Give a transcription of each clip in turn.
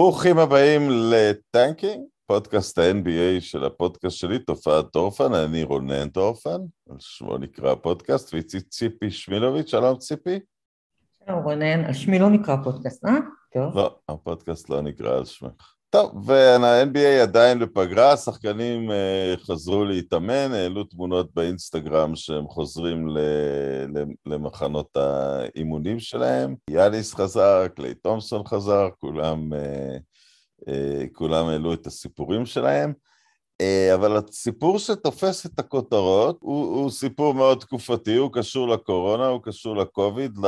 ברוכים הבאים לטנקינג, פודקאסט ה-NBA של הפודקאסט שלי, תופעת טורפן, אני רונן טורפן, על שמו נקרא הפודקאסט, ואיתי ציפי שמילוביץ', שלום ציפי. שלום רונן, על שמי לא נקרא פודקאסט, אה? טוב. לא, הפודקאסט לא נקרא על שמך. טוב, וה-NBA עדיין בפגרה, השחקנים אה, חזרו להתאמן, העלו תמונות באינסטגרם שהם חוזרים למחנות האימונים שלהם. יאניס חזר, קליי תומסון חזר, כולם, אה, אה, כולם העלו את הסיפורים שלהם. אבל הסיפור שתופס את הכותרות הוא, הוא סיפור מאוד תקופתי, הוא קשור לקורונה, הוא קשור לקוביד,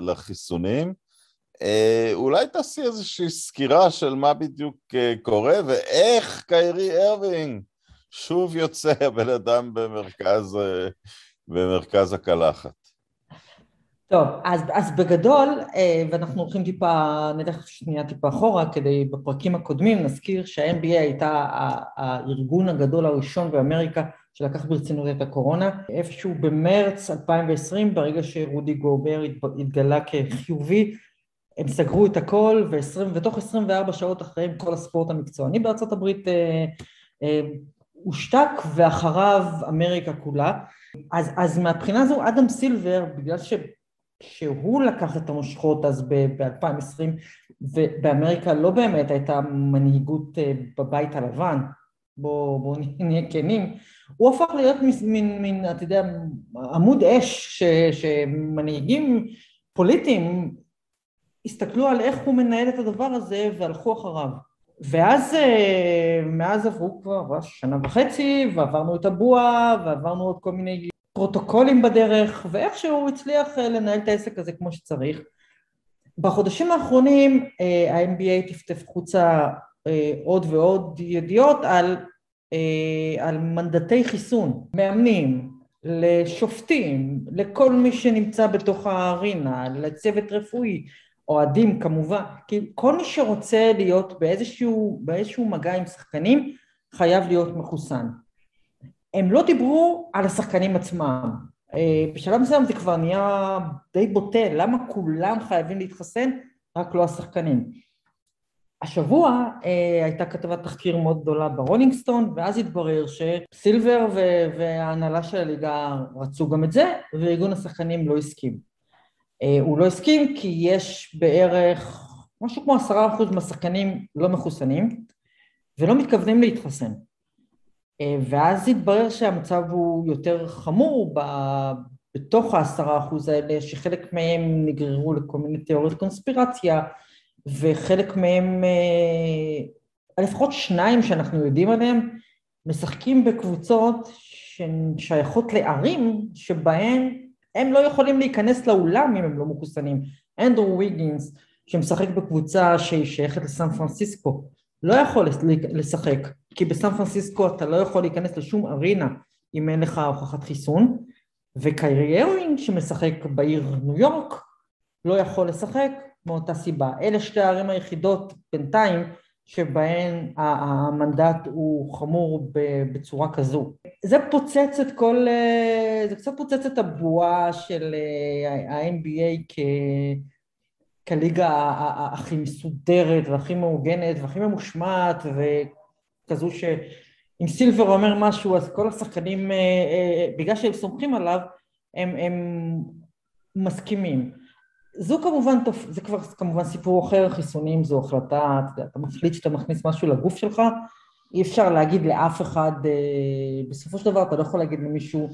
לחיסונים. אה, אולי תעשי איזושהי סקירה של מה בדיוק אה, קורה ואיך קיירי ארווינג שוב יוצא הבן אדם במרכז, אה, במרכז הקלחת. טוב, אז, אז בגדול, ואנחנו הולכים טיפה, נלך שנייה טיפה אחורה, כדי בפרקים הקודמים נזכיר שה-NBA הייתה הארגון הגדול הראשון באמריקה שלקח ברצינות את הקורונה. איפשהו במרץ 2020, ברגע שרודי גובר התגלה כחיובי, הם סגרו את הכל, ותוך 24 שעות אחריהם כל הספורט המקצועני בארצות הברית אה, אה, הושתק, ואחריו אמריקה כולה. אז, אז מהבחינה הזו אדם סילבר, בגלל ש, שהוא לקח את המושכות אז ב-2020, ובאמריקה לא באמת הייתה מנהיגות אה, בבית הלבן, בואו בוא נהיה כנים, הוא הפך להיות מין, מין, אתה יודע, עמוד אש ש, שמנהיגים פוליטיים הסתכלו על איך הוא מנהל את הדבר הזה והלכו אחריו. ואז, אה, מאז עברו כבר שנה וחצי, ועברנו את הבועה, ועברנו עוד כל מיני פרוטוקולים בדרך, ואיכשהו הוא הצליח אה, לנהל את העסק הזה כמו שצריך. בחודשים האחרונים אה, ה-MBA טפטף חוצה עוד ועוד ידיעות על, על מנדטי חיסון, מאמנים, לשופטים, לכל מי שנמצא בתוך הארינה, לצוות רפואי, אוהדים כמובן, כי כל מי שרוצה להיות באיזשהו, באיזשהו מגע עם שחקנים חייב להיות מחוסן. הם לא דיברו על השחקנים עצמם, אה, בשלב מסוים זה כבר נהיה די בוטה, למה כולם חייבים להתחסן, רק לא השחקנים. השבוע אה, הייתה כתבת תחקיר מאוד גדולה ברולינג סטון, ואז התברר שסילבר וההנהלה של הליגה רצו גם את זה, וארגון השחקנים לא הסכים. אה, הוא לא הסכים כי יש בערך משהו כמו עשרה אחוז מהשחקנים לא מחוסנים ולא מתכוונים להתחסן. אה, ואז התברר שהמצב הוא יותר חמור בתוך העשרה אחוז האלה, שחלק מהם נגררו לכל מיני תיאוריות קונספירציה, וחלק מהם, אה, לפחות שניים שאנחנו יודעים עליהם, משחקים בקבוצות ששייכות לערים שבהן הם לא יכולים להיכנס לאולם אם הם לא מחוסנים. אנדרו ויגינס, שמשחק בקבוצה שהיא שייכת לסן פרנסיסקו, לא יכול לשחק, כי בסן פרנסיסקו אתה לא יכול להיכנס לשום ארינה אם אין לך הוכחת חיסון, וקיירי ארווינג שמשחק בעיר ניו יורק, לא יכול לשחק מאותה סיבה. אלה שתי הערים היחידות בינתיים שבהן המנדט הוא חמור בצורה כזו. זה פוצץ את כל, זה קצת פוצץ את הבועה של ה-NBA כ... כליגה הכי מסודרת והכי מאורגנת והכי ממושמעת וכזו שאם סילבר אומר משהו אז כל השחקנים, בגלל שהם סומכים עליו, הם, הם מסכימים. זו כמובן, זה כבר כמובן סיפור אחר, חיסונים זו החלטה, אתה, מחליט שאתה מכניס משהו לגוף שלך, אי אפשר להגיד לאף אחד, אה, בסופו של דבר אתה לא יכול להגיד למישהו...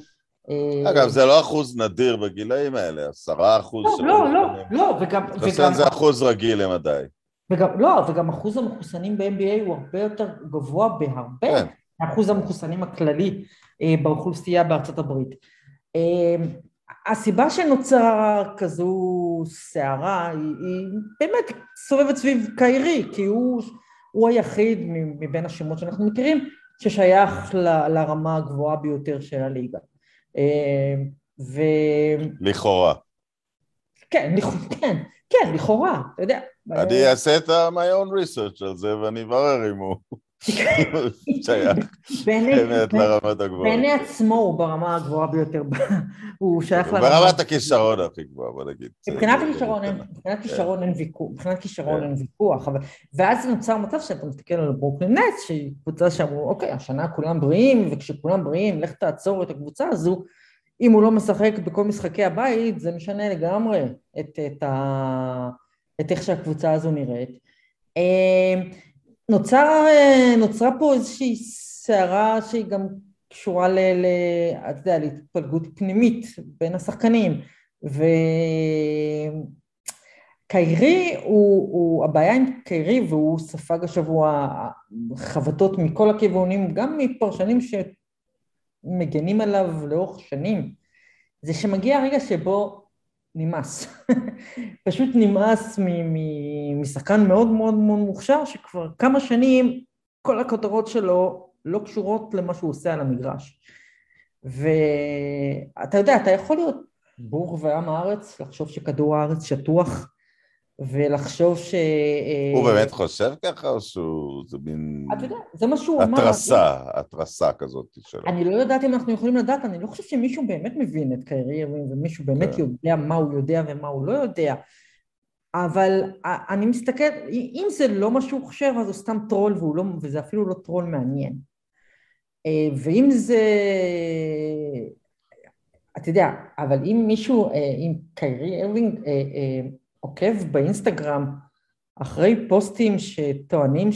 אה, אגב, זה לא אחוז נדיר בגילאים האלה, עשרה אחוז... לא, לא, לא, לא, וגם... וגם זה אחוז רגיל למדי. וגם, לא, וגם אחוז המחוסנים ב-MBA הוא הרבה יותר גבוה בהרבה כן. מאחוז המחוסנים הכללי אה, באוכלוסייה בארצות הברית. הסיבה שנוצרה כזו סערה היא, היא באמת סובבת סביב קיירי, כי הוא, הוא היחיד מבין השמות שאנחנו מכירים ששייך ל, לרמה הגבוהה ביותר של הליגה. אה, ו... לכאורה. כן, כן, כן, לכאורה, אתה יודע. אני אעשה את my own research על זה ואני אברר אם הוא... שייך באמת לרמת הגבוהה. בעיני עצמו הוא ברמה הגבוהה ביותר, הוא שייך לרמה... ברמת הכישרון הכי גבוהה, בוא נגיד. מבחינת הכישרון אין ויכוח, מבחינת כישרון אין ויכוח, ואז נוצר מצב שאתה מסתכל על ברוקלין נטס, שהיא קבוצה שאמרו, אוקיי, השנה כולם בריאים, וכשכולם בריאים, לך תעצור את הקבוצה הזו, אם הוא לא משחק בכל משחקי הבית, זה משנה לגמרי את, את, ה, את איך שהקבוצה הזו נראית. נוצר, אה, נוצרה פה איזושהי סערה שהיא גם קשורה ל... ל אתה יודע, להתפלגות פנימית בין השחקנים, וקיירי הוא, הוא, הבעיה עם קיירי, והוא ספג השבוע חבטות מכל הכיוונים, גם מפרשנים שמגנים עליו לאורך שנים, זה שמגיע הרגע שבו נמאס. פשוט נמאס משחקן מאוד מאוד מאוד מוכשר, שכבר כמה שנים כל הכותרות שלו לא קשורות למה שהוא עושה על המגרש. ואתה יודע, אתה יכול להיות בור ועם הארץ, לחשוב שכדור הארץ שטוח, ולחשוב ש... הוא באמת חושב ככה, או שהוא... זה מין... אתה יודע, זה מה שהוא אמר. התרסה, התרסה כזאת שלו. אני לא יודעת אם אנחנו יכולים לדעת, אני לא חושב שמישהו באמת מבין את קיירי ומישהו באמת כן. יודע מה הוא יודע ומה הוא לא יודע. אבל אני מסתכל, אם זה לא מה שהוא חושב, אז הוא סתם טרול, לא, וזה אפילו לא טרול מעניין. אה, ואם זה... אתה יודע, אבל אם מישהו, אה, אם קיירי ארווינג אה, עוקב באינסטגרם אחרי פוסטים שטוענים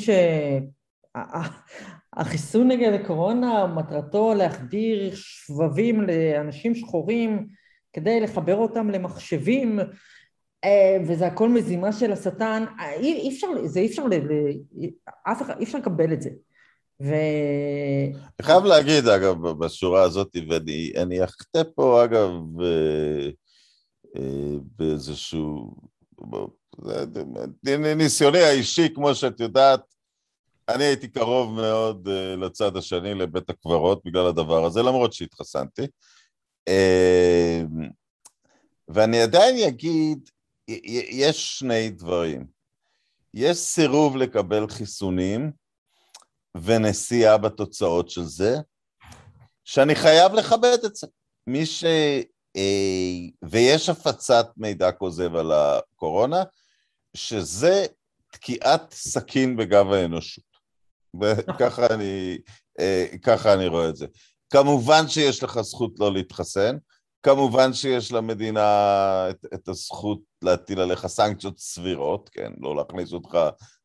שהחיסון נגד הקורונה מטרתו להחדיר שבבים לאנשים שחורים כדי לחבר אותם למחשבים וזה הכל מזימה של השטן, אי, אפשר, זה אי אפשר, אף אחד, אי אפשר לקבל את זה. ו... אני חייב להגיד, אגב, בשורה הזאת, ואני אחטא פה, אגב, באיזשהו ניסיוני האישי, כמו שאת יודעת, אני הייתי קרוב מאוד אה, לצד השני, לבית הקברות, בגלל הדבר הזה, למרות שהתחסנתי. אה, ואני עדיין אגיד, יש שני דברים. יש סירוב לקבל חיסונים ונסיעה בתוצאות של זה, שאני חייב לכבד את זה. מי ש... אה, ויש הפצת מידע כוזב על הקורונה, שזה תקיעת סכין בגב האנושות. וככה אני, אה, ככה אני רואה את זה. כמובן שיש לך זכות לא להתחסן, כמובן שיש למדינה את, את הזכות להטיל עליך סנקציות סבירות, כן, לא להכניס אותך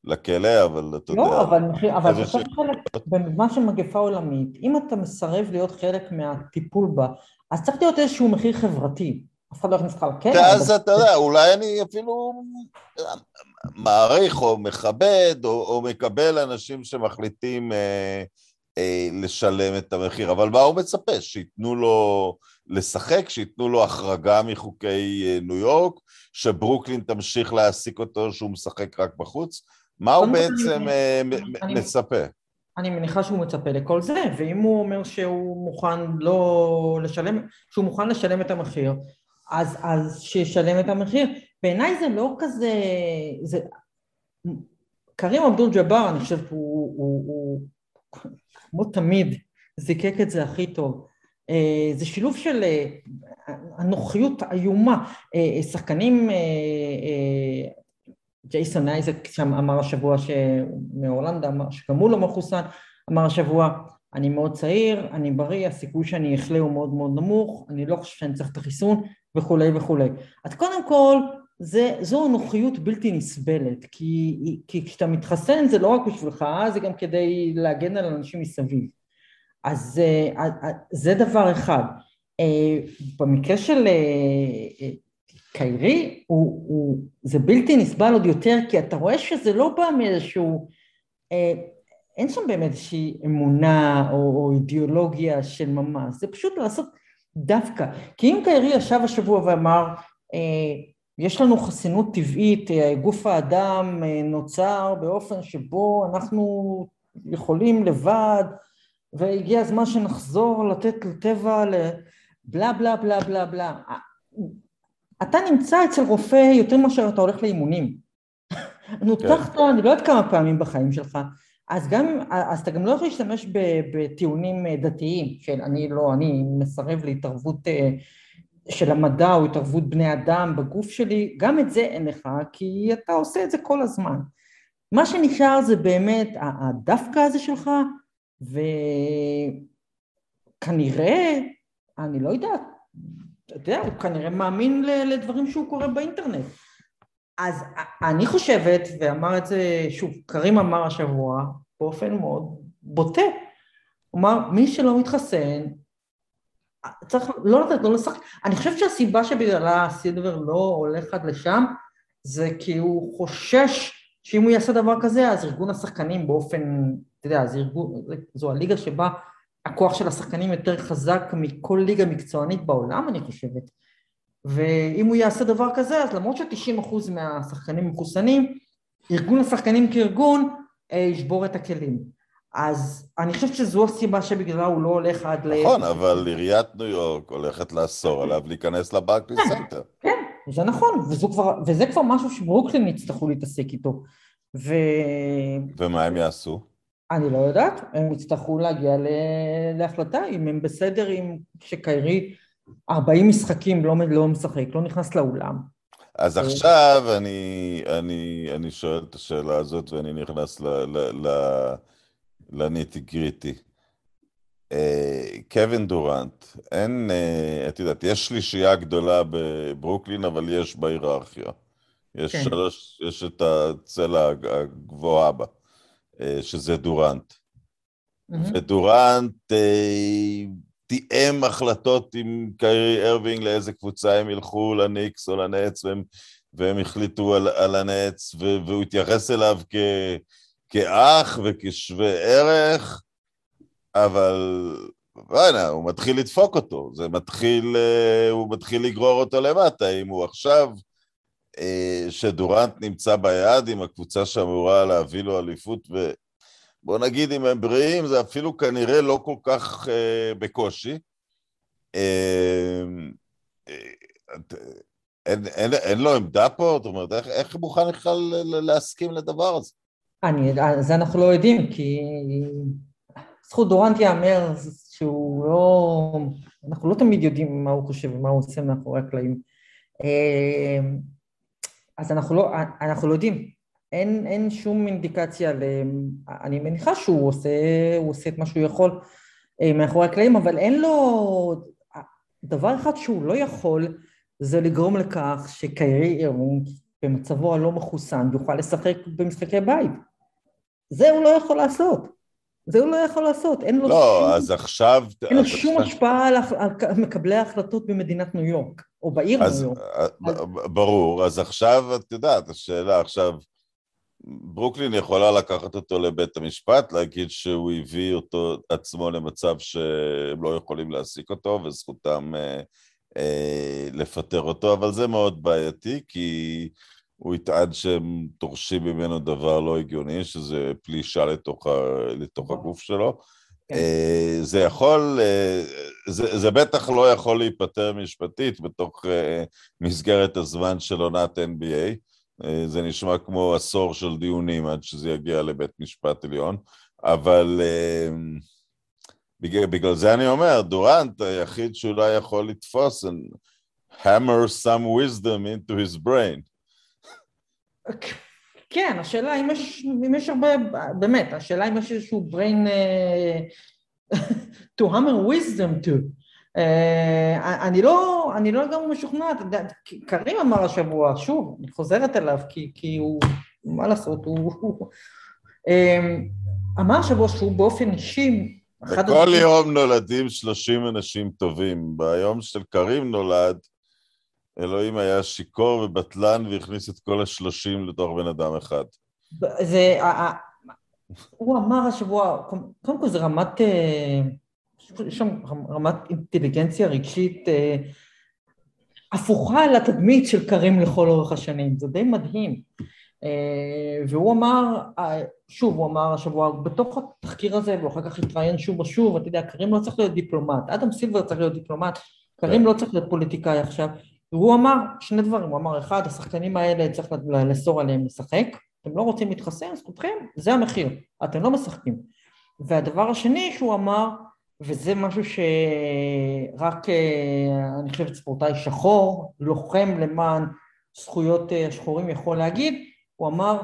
לכלא, אבל אתה לא, יודע... לא, אבל, אבל בסוף ש... חלק, בזמן של מגפה עולמית, אם אתה מסרב להיות חלק מהטיפול בה, אז צריך להיות איזשהו מחיר חברתי. אף אחד לא יכניס לך לכלא. ואז אתה יודע, אולי אני אפילו מעריך או מכבד או, או מקבל אנשים שמחליטים אה, אה, לשלם את המחיר, אבל מה הוא מצפה? שייתנו לו לשחק, שייתנו לו החרגה מחוקי אה, ניו יורק, שברוקלין תמשיך להעסיק אותו שהוא משחק רק בחוץ? מה הוא בעצם אה, אני, מצפה? אני מניחה שהוא מצפה לכל זה, ואם הוא אומר שהוא מוכן לא לשלם, שהוא מוכן לשלם את המחיר, אז, אז שישלם את המחיר. בעיניי זה לא כזה... זה... קרים אבדול ג'אבר, אני חושבת, הוא, הוא, הוא כמו תמיד זיקק את זה הכי טוב. אה, זה שילוב של אה, אנוכיות איומה. אה, שחקנים, ג'ייסון אייזק שם אמר השבוע שמהולנד, שגם הוא לא מחוסן, אמר השבוע, אני מאוד צעיר, אני בריא, הסיכוי שאני אחלה הוא מאוד מאוד נמוך, אני לא חושב שאני צריך את החיסון וכולי וכולי. אז קודם כל, זה, זו אנוכיות בלתי נסבלת, כי, כי כשאתה מתחסן זה לא רק בשבילך, זה גם כדי להגן על אנשים מסביב. אז אה, אה, זה דבר אחד. אה, במקרה של קיירי, הוא, הוא, זה בלתי נסבל עוד יותר, כי אתה רואה שזה לא בא מאיזשהו... אין שם באמת איזושהי אמונה או, או אידיאולוגיה של ממש, זה פשוט לעשות דווקא. כי אם קיירי ישב השבוע ואמר, יש לנו חסינות טבעית, גוף האדם נוצר באופן שבו אנחנו יכולים לבד והגיע הזמן שנחזור לתת לטבע לבלה בלה בלה בלה בלה. אתה נמצא אצל רופא יותר מאשר אתה הולך לאימונים. נותחת, כן. אני לא יודעת כמה פעמים בחיים שלך, אז גם, אז אתה גם לא יכול להשתמש בטיעונים דתיים של אני לא, אני מסרב להתערבות של המדע או התערבות בני אדם בגוף שלי, גם את זה אין לך, כי אתה עושה את זה כל הזמן. מה שנשאר זה באמת הדווקא הזה שלך, וכנראה, אני לא יודעת, אתה יודע, הוא כנראה מאמין לדברים שהוא קורא באינטרנט. אז אני חושבת, ואמר את זה, שוב, קרים אמר השבוע, באופן מאוד בוטה, הוא אמר, מי שלא מתחסן, צריך לא לתת, לא לשחק. אני חושבת שהסיבה שבגללה סילבר לא הולך עד לשם, זה כי הוא חושש שאם הוא יעשה דבר כזה, אז ארגון השחקנים באופן, אתה יודע, זה ארגון, זו הליגה שבה הכוח של השחקנים יותר חזק מכל ליגה מקצוענית בעולם, אני חושבת. ואם הוא יעשה דבר כזה, אז למרות ש-90% מהשחקנים מחוסנים, ארגון השחקנים כארגון אה, ישבור את הכלים. אז אני חושבת שזו הסיבה שבגללה הוא לא הולך עד ל... נכון, אבל עיריית ניו יורק הולכת לאסור עליו להיכנס לברקלי כן, סנטר. כן, זה נכון, כבר, וזה כבר משהו שברוקלין יצטרכו להתעסק איתו. ו... ומה הם יעשו? אני לא יודעת, הם יצטרכו להגיע. להחלטה אם הם בסדר עם שקיירי 40 משחקים לא, לא משחק, לא נכנס לאולם. אז עכשיו אני, אני, אני שואל את השאלה הזאת ואני נכנס לניטי גריטי. אה, קווין דורנט, אין, אה, את יודעת, יש שלישייה גדולה בברוקלין, אבל יש בהיררכיה. יש כן. שלוש, יש את הצלע הגבוהה בה, אה, שזה דורנט. Mm-hmm. ודורנט תיאם החלטות עם קיירי ארווינג לאיזה קבוצה הם ילכו, לניקס או לנץ, והם, והם החליטו על, על הנץ, והוא התייחס אליו כ... כאח וכשווה ערך, אבל וואלה, הוא מתחיל לדפוק אותו, זה מתחיל, אה, הוא מתחיל לגרור אותו למטה, אם הוא עכשיו, אה, שדורנט נמצא ביד עם הקבוצה שאמורה להביא לו אליפות, ובוא נגיד אם הם בריאים, זה אפילו כנראה לא כל כך אה, בקושי. אין, אין, אין לו עמדה פה? זאת אומרת, איך, איך מוכן בכלל להסכים לדבר הזה? אני, זה אנחנו לא יודעים, כי זכות דורנט ייאמר שהוא לא... אנחנו לא תמיד יודעים מה הוא חושב ומה הוא עושה מאחורי הקלעים. אז אנחנו לא, אנחנו לא יודעים. אין, אין שום אינדיקציה, ל... אני מניחה שהוא עושה, עושה את מה שהוא יכול אה, מאחורי הקלעים, אבל אין לו... דבר אחד שהוא לא יכול זה לגרום לכך שקיירי אירווינג במצבו הלא מחוסן יוכל לשחק במשחקי בית. זה הוא לא יכול לעשות. זה הוא לא יכול לעשות, אין לו לא, שום... אז עכשיו... אין לו שום עכשיו... השפעה על, על מקבלי ההחלטות במדינת ניו יורק, או בעיר אז, ניו יורק. אז... ברור, אז עכשיו, את יודעת, השאלה עכשיו, ברוקלין יכולה לקחת אותו לבית המשפט, להגיד שהוא הביא אותו עצמו למצב שהם לא יכולים להעסיק אותו, וזכותם אה, אה, לפטר אותו, אבל זה מאוד בעייתי, כי... הוא יטען שהם דורשים ממנו דבר לא הגיוני, שזה פלישה לתוך, לתוך נכון. הגוף שלו. כן. אה, זה יכול, אה, זה, זה בטח לא יכול להיפטר משפטית בתוך אה, מסגרת הזמן של עונת NBA. זה נשמע כמו עשור של דיונים עד שזה יגיע לבית משפט עליון, אבל בגלל, בגלל זה אני אומר, דורנט היחיד שאולי יכול לתפוס and hammer some wisdom into his brain. כן, השאלה אם יש, אם יש הרבה, באמת, השאלה אם יש איזשהו brain uh, to hammer wisdom to. Uh, אני לא, אני לא לגמרי משוכנעת, קרים אמר השבוע, שוב, אני חוזרת אליו, כי, כי הוא, מה לעשות, הוא, הוא uh, אמר השבוע שהוא באופן אישי, בכל יום נולדים 30 אנשים טובים, ביום של קרים נולד אלוהים היה שיכור ובטלן והכניס את כל השלושים לתוך בן אדם אחד. זה, הוא אמר השבוע, קודם כל זה רמת, אה, יש שם רמת אינטליגנציה רגשית אה, הפוכה לתדמית של קרים לכל אורך השנים, זה די מדהים. אה, והוא אמר, שוב, הוא אמר השבוע, בתוך התחקיר הזה, והוא אחר כך התראיין שוב ושוב, אתה יודע, קרים לא צריך להיות דיפלומט, אדם סילבר צריך להיות דיפלומט, קרים כן. לא צריך להיות פוליטיקאי עכשיו, והוא אמר שני דברים, הוא אמר אחד, השחקנים האלה צריך לאסור עליהם לשחק, אתם לא רוצים להתחסן, זכותכם, זה המחיר, אתם לא משחקים. והדבר השני שהוא אמר, וזה משהו שרק, אה, אני חושבת, ספורטאי שחור, לוחם למען זכויות אה, השחורים יכול להגיד, הוא אמר,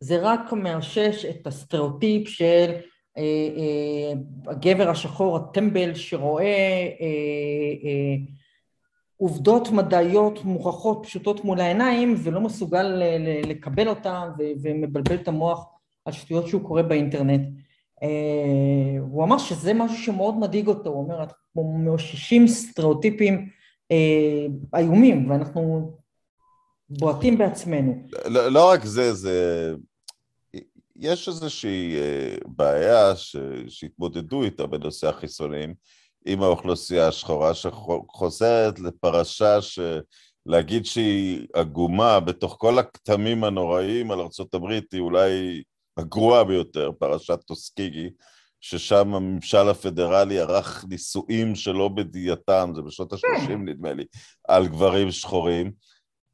זה רק מאשש את הסטריאוטיפ של אה, אה, הגבר השחור הטמבל שרואה אה, אה, עובדות מדעיות מוכחות פשוטות מול העיניים ולא מסוגל לקבל אותן ומבלבל את המוח על שטויות שהוא קורא באינטרנט. אה, הוא אמר שזה משהו שמאוד מדאיג אותו, הוא אומר, אנחנו מאוששים סטריאוטיפים אה, איומים ואנחנו בועטים בעצמנו. לא, לא רק זה, זה... יש איזושהי אה, בעיה שהתמודדו איתה בנושא החיסונים, עם האוכלוסייה השחורה שחוזרת לפרשה שלהגיד שהיא עגומה בתוך כל הכתמים הנוראיים על ארה"ב היא אולי הגרועה ביותר, פרשת טוסקיגי, ששם הממשל הפדרלי ערך נישואים שלא בדייתם, זה בשנות ה-30 כן. נדמה לי, על גברים שחורים.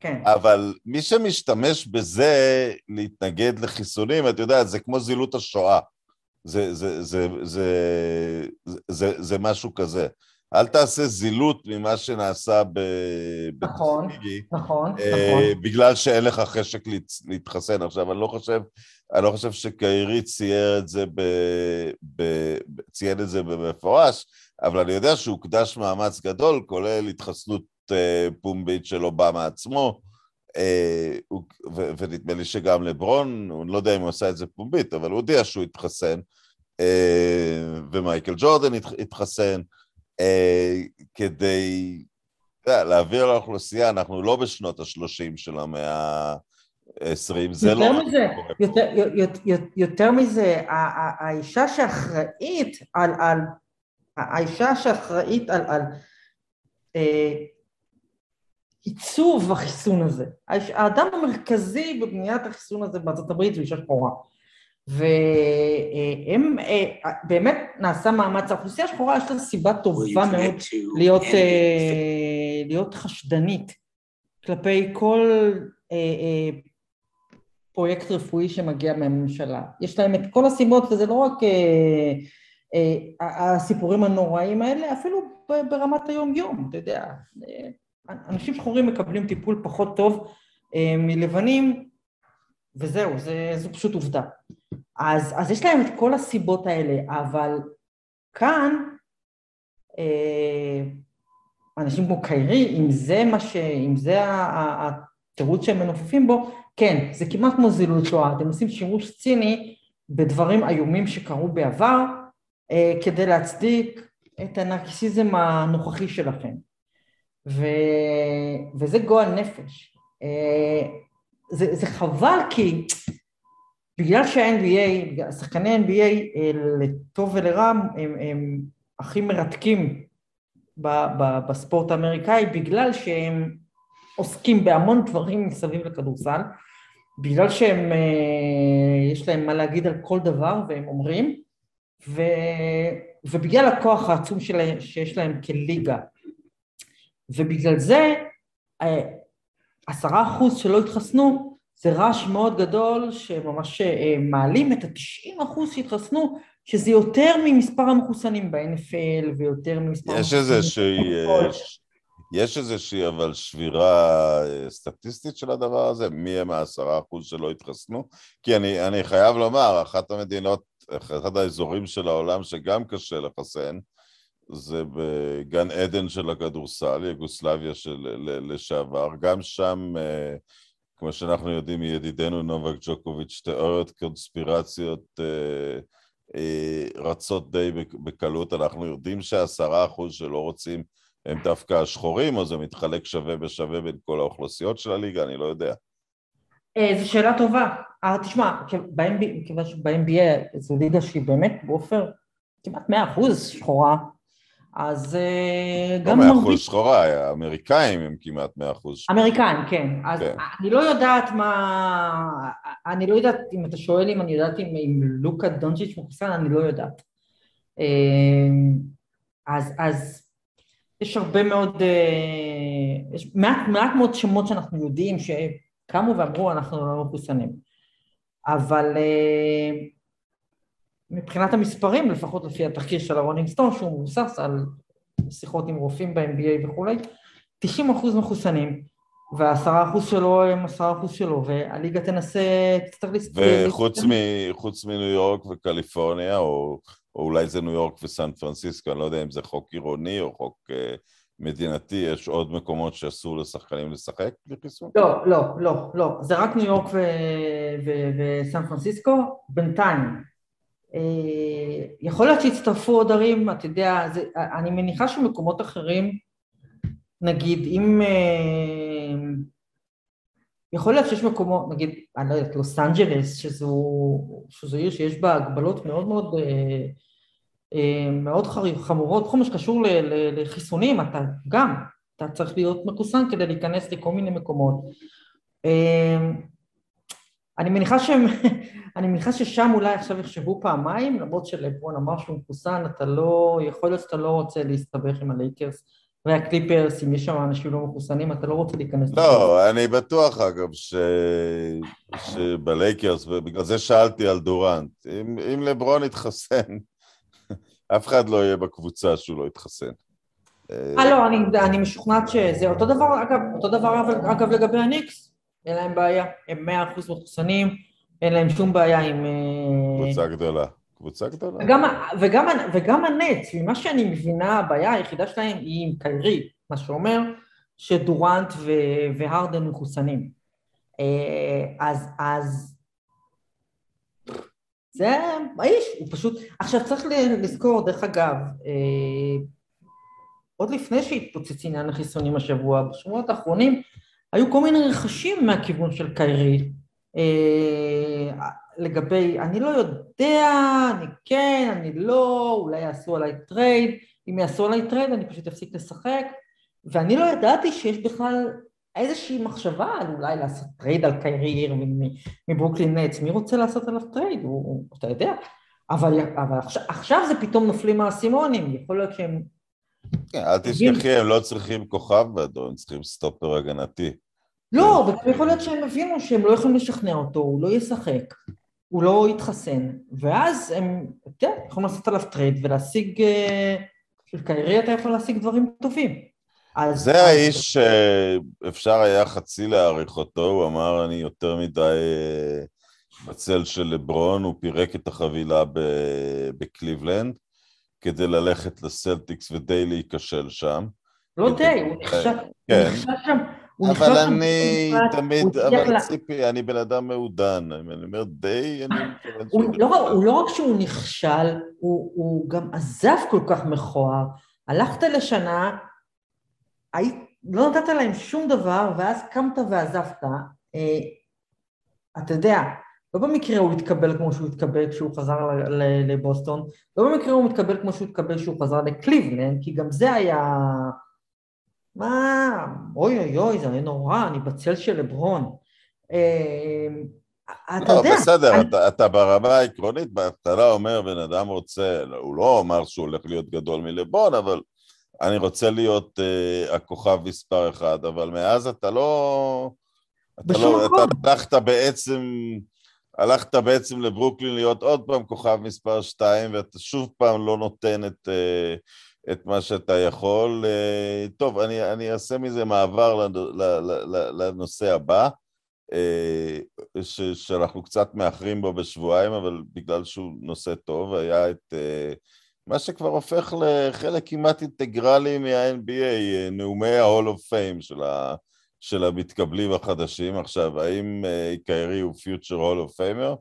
כן. אבל מי שמשתמש בזה להתנגד לחיסונים, את יודעת, זה כמו זילות השואה. זה, זה, זה, זה, זה, זה, זה משהו כזה. אל תעשה זילות ממה שנעשה ב... נכון, נכון, אה, נכון. בגלל שאין לך חשק להתחסן. עכשיו, אני לא חושב, אני לא חושב שקיירי צייר את זה ב... ב... ציין את זה במפורש, אבל אני יודע שהוקדש מאמץ גדול, כולל התחסנות אה, פומבית של אובמה עצמו, ונדמה לי שגם לברון, אני לא יודע אם הוא עשה את זה פומבית, אבל הוא הודיע שהוא התחסן, אה, ומייקל ג'ורדן התחסן, אה, כדי להעביר לאוכלוסייה, אנחנו לא בשנות ה-30 של המאה ה-20, זה לא... מזה, יותר, יותר, יותר מזה, האישה שאחראית על, על האישה שאחראית על, על אה, עיצוב החיסון הזה. האדם המרכזי בבניית החיסון הזה בארצות הברית זה אישה שחורה. והם, אה, באמת נעשה מאמץ, האוכלוסייה השחורה יש לה סיבה טובה מאוד להיות, אה, להיות חשדנית כלפי כל אה, פרויקט רפואי שמגיע מהממשלה. יש להם את כל הסיבות, וזה לא רק הסיפורים הנוראים האלה, אפילו ברמת היום-יום, אתה יודע. אנשים שחורים מקבלים טיפול פחות טוב מלבנים, וזהו, זה, זו פשוט עובדה. אז, אז יש להם את כל הסיבות האלה, אבל כאן אה, אנשים כמו קיירי, אם זה מה ש... אם זה התירוץ שהם מנופפים בו, כן, זה כמעט כמו זילות שואה, אתם עושים שימוש ציני בדברים איומים שקרו בעבר אה, כדי להצדיק את הנרקיסיזם הנוכחי שלכם. ו... וזה גועל נפש. אה, זה, זה חבל כי בגלל שה-NBA, שחקני NBA אה, לטוב ולרע הם, הם הכי מרתקים ב, ב, בספורט האמריקאי בגלל שהם עוסקים בהמון דברים מסביב לכדורסל, בגלל שהם, אה, יש להם מה להגיד על כל דבר והם אומרים, ו, ובגלל הכוח העצום שלה, שיש להם כליגה. ובגלל זה אה, עשרה אחוז שלא התחסנו זה רעש מאוד גדול שממש אה, מעלים את ה-90 אחוז שהתחסנו, שזה יותר ממספר המחוסנים ב-NFL ויותר ממספר... יש איזושהי... אה, יש איזושהי אבל שבירה סטטיסטית של הדבר הזה? מי הם העשרה אחוז שלא התחסנו? כי אני, אני חייב לומר, אחת המדינות, אחד האזורים של העולם שגם קשה לחסן, זה בגן עדן של הכדורסל, יוגוסלביה של לשעבר, גם שם כמו שאנחנו יודעים מידידנו נובק ג'וקוביץ', תיאוריות קונספירציות אה, אה, רצות די בקלות. אנחנו יודעים שהעשרה אחוז שלא רוצים הם דווקא השחורים, או זה מתחלק שווה בשווה בין כל האוכלוסיות של הליגה, אני לא יודע. אה, זו שאלה טובה. אה, תשמע, כיוון שב-NBA זו ליגה שהיא באמת, בעופר, כמעט מאה אחוז שחורה, אז אה, גם מרבית... לא מאה אחוז שחורה, האמריקאים הם כמעט מאה אחוז שחורה. אמריקאים, כן. אז כן. אני לא יודעת מה... אני לא יודעת, אם אתה שואל אם אני יודעת אם, אם לוקה דונצ'יץ' מחוסן, אני לא יודעת. אה, אז, אז יש הרבה מאוד... אה, יש מעט, מעט מאוד שמות שאנחנו יודעים שקמו ואמרו אנחנו לא מחוסנים. אבל מבחינת המספרים, לפחות לפי התחקיר של הרולינג סטון, שהוא מבוסס על שיחות עם רופאים ב-MBA וכולי, 90 אחוז מחוסנים, והעשרה אחוז שלו הם עשרה אחוז שלו, והליגה תנסה, תצטרך להסתכל. וחוץ מניו יורק וקליפורניה, או, או אולי זה ניו יורק וסן פרנסיסקו, אני לא יודע אם זה חוק עירוני או חוק uh, מדינתי, יש עוד מקומות שאסור לשחקנים לשחק בלי חיסון? לא, לא, לא, לא, זה רק ניו יורק וסן פרנסיסקו, בינתיים. אה, יכול להיות שיצטרפו עוד ערים, אתה יודע, זה, אני מניחה שמקומות אחרים, נגיד אם... אה, יכול להיות שיש מקומות, נגיד, אני לא יודעת, לוס אנג'לס, שזו, שזו עיר שיש בה הגבלות מאוד מאוד, אה, מאוד חמורות, בכל מה שקשור לחיסונים, אתה גם, אתה צריך להיות מחוסן כדי להיכנס לכל מיני מקומות. אני מניחה שהם, אני מניחה ששם אולי עכשיו יחשבו פעמיים, למרות שלברון אמר שהוא מחוסן, אתה לא, יכול להיות שאתה לא רוצה להסתבך עם הלייקרס והקליפרס, אם יש שם אנשים לא מחוסנים, אתה לא רוצה להיכנס... לא, אני בטוח אגב ש... שבלייקרס, ובגלל זה שאלתי על דורנט, אם, אם לברון יתחסן, אף אחד לא יהיה בקבוצה שהוא לא יתחסן. אה, לא, אני, אני משוכנעת שזה אותו דבר, אגב, אותו דבר אגב לגבי הניקס, אין להם בעיה, הם מאה אחוז מחוסנים, אין להם שום בעיה עם... אה, קבוצה גדולה. קבוצה גדולה. וגם, וגם, וגם הנץ, ממה שאני מבינה, הבעיה היחידה שלהם היא עם קיירי, מה שאומר שדורנט ו- והרדן מחוסנים. אה, אז, אז זה האיש, הוא פשוט... עכשיו צריך לזכור, דרך אגב, אה, עוד לפני שהתפוצץ עניין החיסונים השבוע, בשבועות האחרונים, היו כל מיני רכשים מהכיוון של קיירי. אה, לגבי, אני לא יודע, אני כן, אני לא, אולי יעשו עליי טרייד, אם יעשו עליי טרייד אני פשוט אפסיק לשחק, ואני לא ידעתי שיש בכלל איזושהי מחשבה על אולי לעשות טרייד על קיירי מברוקלין נטס, מי רוצה לעשות עליו טרייד, הוא, אתה יודע, אבל, אבל עכשיו, עכשיו זה פתאום נופלים האסימונים, יכול להיות שהם... כן, אל תשכחי, הם לא צריכים כוכב באדום, הם צריכים סטופר הגנתי. לא, וגם יכול להיות שהם הבינו שהם לא יכולים לשכנע אותו, הוא לא ישחק, הוא לא יתחסן, ואז הם, יודע, יכולים לעשות עליו trade ולהשיג, אה, של קיירי אתה יכול להשיג דברים טובים. אז... זה האיש שאפשר היה חצי להעריך אותו, הוא אמר אני יותר מדי אה, בצל של לברון, הוא פירק את החבילה בקליבלנד כדי ללכת לסלטיקס ודי להיכשל שם. לא די, הוא נכשל כן. שם. אבל אני תמיד, אבל ציפי, אני בן אדם מעודן, אני אומר די, אני... לא, הוא לא רק שהוא נכשל, הוא גם עזב כל כך מכוער. הלכת לשנה, לא נתת להם שום דבר, ואז קמת ועזבת. אה, אתה יודע, לא במקרה הוא התקבל כמו שהוא התקבל כשהוא חזר לבוסטון, לא במקרה הוא מתקבל כמו שהוא התקבל כשהוא חזר לקליבלנד, כי גם זה היה... מה, אוי אוי אוי, זה נורא, אני בצל של לברון. אה, אתה לא, יודע... בסדר, אני... אתה, אתה ברמה העקרונית, בהתחלה אומר בן אדם רוצה, הוא לא אמר שהוא הולך להיות גדול מלברון, אבל אני רוצה להיות uh, הכוכב מספר אחד, אבל מאז אתה לא... אתה לא... אתה הלכת בעצם... הלכת בעצם לברוקלין להיות עוד פעם כוכב מספר שתיים, ואתה שוב פעם לא נותן את... Uh, את מה שאתה יכול. אה, טוב, אני, אני אעשה מזה מעבר לנושא הבא, אה, ש, שאנחנו קצת מאחרים בו בשבועיים, אבל בגלל שהוא נושא טוב, היה את אה, מה שכבר הופך לחלק כמעט אינטגרלי מה-NBA, נאומי ה-Hall of Fame של, ה, של המתקבלים החדשים. עכשיו, האם קיירי הוא פיוטר Hall of Famer?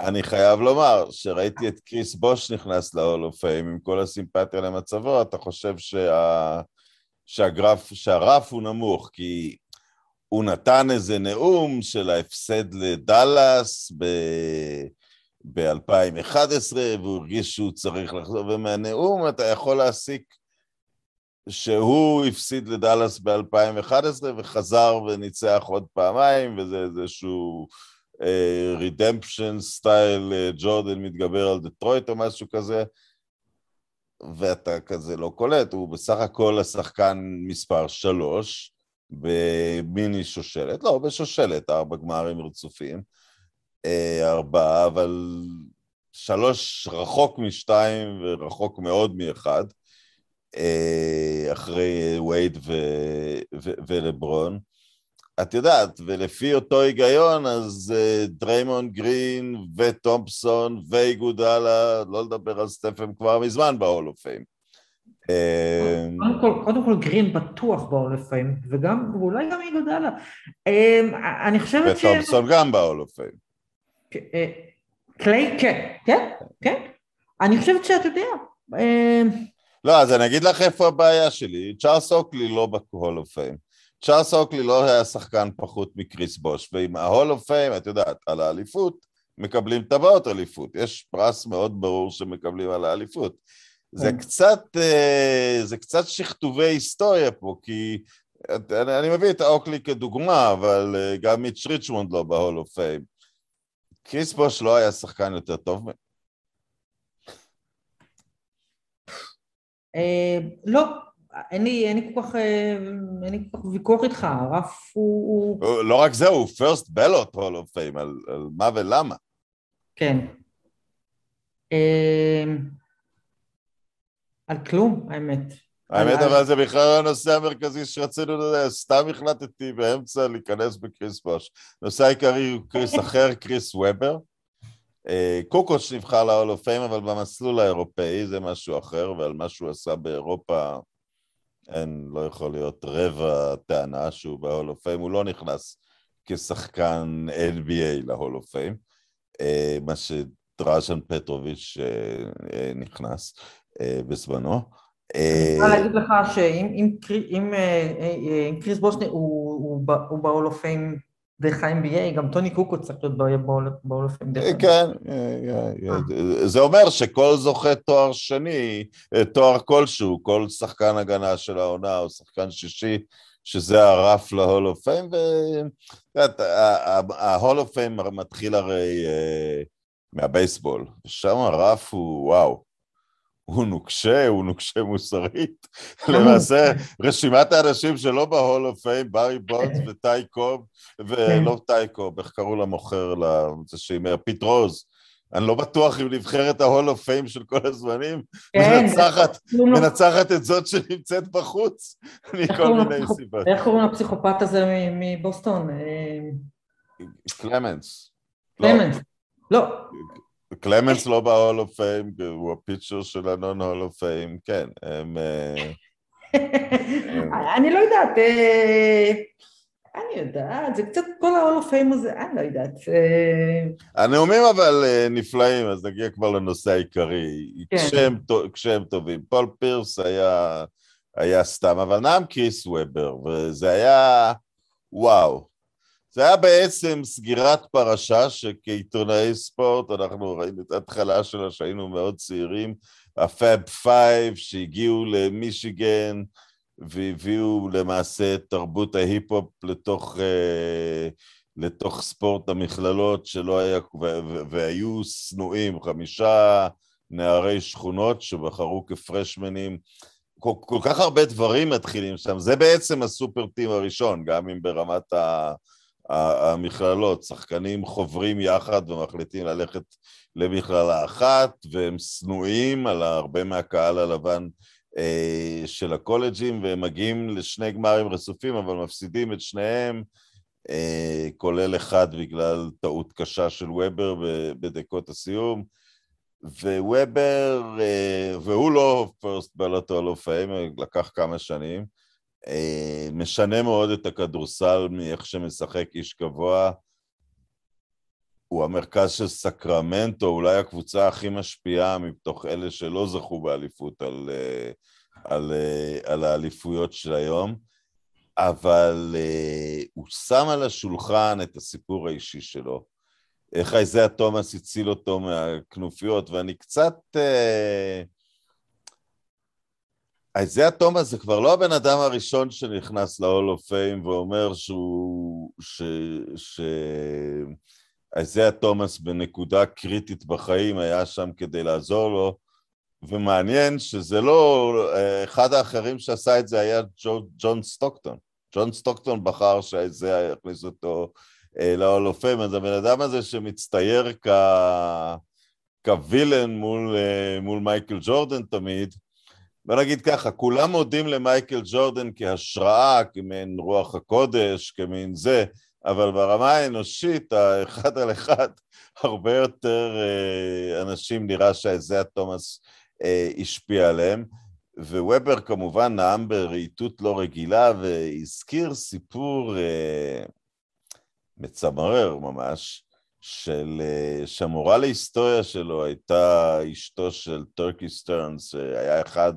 אני חייב לומר שראיתי את קריס בוש נכנס פיים עם כל הסימפתיה למצבו, אתה חושב שה... שהגרף, שהרף הוא נמוך, כי הוא נתן איזה נאום של ההפסד לדאלאס ב... ב-2011, והוא הרגיש שהוא צריך לחזור, ומהנאום אתה יכול להסיק שהוא הפסיד לדאלאס ב-2011 וחזר וניצח עוד פעמיים, וזה איזשהו redemption style ג'ורדן מתגבר על דטרויט או משהו כזה, ואתה כזה לא קולט, הוא בסך הכל השחקן מספר שלוש במיני שושלת, לא, בשושלת, ארבע גמרים רצופים, אה, ארבעה, אבל שלוש רחוק משתיים ורחוק מאוד מאחד, אה, אחרי וייד ולברון. את יודעת, ולפי אותו היגיון, אז uh, דריימון גרין וטומפסון ואיגודלה, לא לדבר על סטפן כבר מזמן ב Hall of Fame. קודם כל, קודם כל גרין בטוח ב Hall of Fame, וגם, ואולי גם איגודלה. אמ, אני חושבת ש... וטומפסון גם ב Hall of Fame. קליי, כן, כן, כן. אני חושבת שאתה יודע. אמ, לא, אז אני אגיד לך איפה הבעיה שלי. צ'ארלס אוקלי לא ב Hall of Fame. צ'ארלס אוקלי לא היה שחקן פחות מקריס בוש, ועם ה Hall of Fame, את יודעת, על האליפות, מקבלים טבעות אליפות. יש פרס מאוד ברור שמקבלים על האליפות. זה כן. קצת, אה, זה קצת שכתובי היסטוריה פה, כי אני, אני מביא את אוקלי כדוגמה, אבל אה, גם מיץ' ריצ'מונד לא ב Hall of Fame. קריס בוש לא היה שחקן יותר טוב. אה, לא, אין לי, אין לי כל כך, אה, אין לי כל כך ויכוח איתך, הרף הוא... לא רק זה, הוא first ballot hall of fame, על, על מה ולמה. כן. אמ, על כלום, האמת. האמת, אבל זה בכלל הנושא המרכזי שרצינו לדעת, סתם החלטתי באמצע להיכנס בקריס בוש. נושא העיקרי הוא קריס אחר, קריס וובר. אה, קוקוץ' נבחר Hall of Fame, אבל במסלול האירופאי זה משהו אחר, ועל מה שהוא עשה באירופה אין, לא יכול להיות רבע טענה שהוא ב Hall of Fame, הוא לא נכנס כשחקן NBA ל Hall of Fame, מה שדראז'ן פטרוביץ' אה, אה, נכנס אה, בזמנו. אני רוצה להגיד לך שאם קריס בוש הוא ב Hall of Fame דרך ה-NBA, גם טוני קוקוץ' צריך להיות ב Hall of Fame דרך ה-NBA. כן, זה אומר שכל זוכה תואר שני, תואר כלשהו, כל שחקן הגנה של העונה או שחקן שישי, שזה הרף ל Hall of Fame, וה Hall of Fame מתחיל הרי מהבייסבול, ושם הרף הוא וואו. הוא נוקשה, הוא נוקשה מוסרית. למעשה, רשימת האנשים שלא ב Hall of Fame, ברי בונדס וטי קוב, ולא טי קוב, איך קראו למוכר, זה שהימר, פיט רוז. אני לא בטוח אם נבחרת ה Hall of Fame של כל הזמנים, כן, מנצחת, מנצחת את זאת שנמצאת בחוץ, מכל מיני סיבות. איך קוראים לפסיכופת הזה מבוסטון? קלמנס. קלמנס. לא. קלמנס לא ב Hall of Fame, הוא ה pitcher של ה non Hall of Fame, כן, הם... אה, אני לא יודעת, אה, אני יודעת, זה קצת כל ה Hall of Fame הזה, אני לא יודעת. אה. הנאומים אבל נפלאים, אז נגיע כבר לנושא העיקרי, כן. כשהם טובים. פול פירס היה, היה סתם, אבל נאם קריס וובר, וזה היה וואו. זה היה בעצם סגירת פרשה שכעיתונאי ספורט אנחנו ראינו את ההתחלה שלה שהיינו מאוד צעירים, ה Fab Five שהגיעו למישיגן והביאו למעשה את תרבות ההיפ-הופ לתוך, uh, לתוך ספורט המכללות שלא היה, והיו שנואים, חמישה נערי שכונות שבחרו כפרשמנים. כל, כל כך הרבה דברים מתחילים שם, זה בעצם ה super team הראשון, גם אם ברמת ה... המכללות, שחקנים חוברים יחד ומחליטים ללכת למכללה אחת, והם שנואים על הרבה מהקהל הלבן אה, של הקולג'ים, והם מגיעים לשני גמרים רצופים, אבל מפסידים את שניהם, אה, כולל אחד בגלל טעות קשה של וובר בדקות הסיום. ווובר, אה, והוא לא פרסט בלוטו fame, לקח כמה שנים, משנה מאוד את הכדורסל מאיך שמשחק איש גבוה. הוא המרכז של סקרמנטו, אולי הקבוצה הכי משפיעה מתוך אלה שלא זכו באליפות על, אה, על, אה, על האליפויות של היום, אבל הוא שם על השולחן את הסיפור האישי שלו. איך איזאה תומאס הציל אותו מהכנופיות, ואני קצת... איזאה תומאס זה כבר לא הבן אדם הראשון שנכנס ל-Hall of Fame ואומר שהוא... ש... ש... איזאה תומאס בנקודה קריטית בחיים היה שם כדי לעזור לו, ומעניין שזה לא... אחד האחרים שעשה את זה היה ג'ון סטוקטון. ג'ון סטוקטון בחר שאיזאה יכניס אותו ל Hall of Fame, אז הבן אדם הזה שמצטייר כ... כ villain מול, מול מייקל ג'ורדן תמיד, בוא נגיד ככה, כולם מודים למייקל ג'ורדן כהשראה, כמין רוח הקודש, כמין זה, אבל ברמה האנושית, האחד על אחד, הרבה יותר אה, אנשים נראה שאיזיה תומאס אה, השפיע עליהם. וובר כמובן נאם ברהיטות לא רגילה והזכיר סיפור אה, מצמרר ממש, של, שהמורה להיסטוריה שלו הייתה אשתו של טורקי סטרנס, שהיה אחד